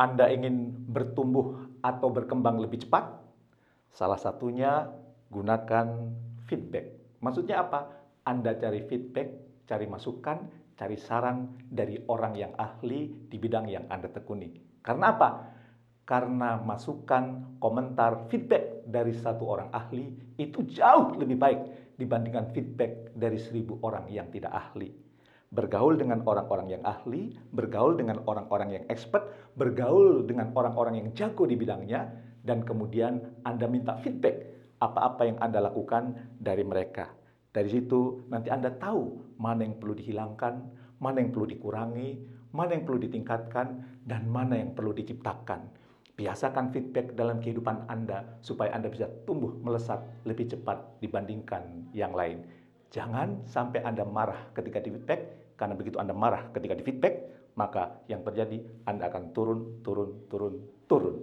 Anda ingin bertumbuh atau berkembang lebih cepat? Salah satunya gunakan feedback. Maksudnya apa? Anda cari feedback, cari masukan, cari saran dari orang yang ahli di bidang yang Anda tekuni. Karena apa? Karena masukan, komentar, feedback dari satu orang ahli itu jauh lebih baik dibandingkan feedback dari seribu orang yang tidak ahli bergaul dengan orang-orang yang ahli, bergaul dengan orang-orang yang expert, bergaul dengan orang-orang yang jago di bidangnya, dan kemudian Anda minta feedback apa-apa yang Anda lakukan dari mereka. Dari situ nanti Anda tahu mana yang perlu dihilangkan, mana yang perlu dikurangi, mana yang perlu ditingkatkan, dan mana yang perlu diciptakan. Biasakan feedback dalam kehidupan Anda supaya Anda bisa tumbuh melesat lebih cepat dibandingkan yang lain. Jangan sampai Anda marah ketika di feedback, karena begitu Anda marah ketika di feedback, maka yang terjadi Anda akan turun, turun, turun, turun.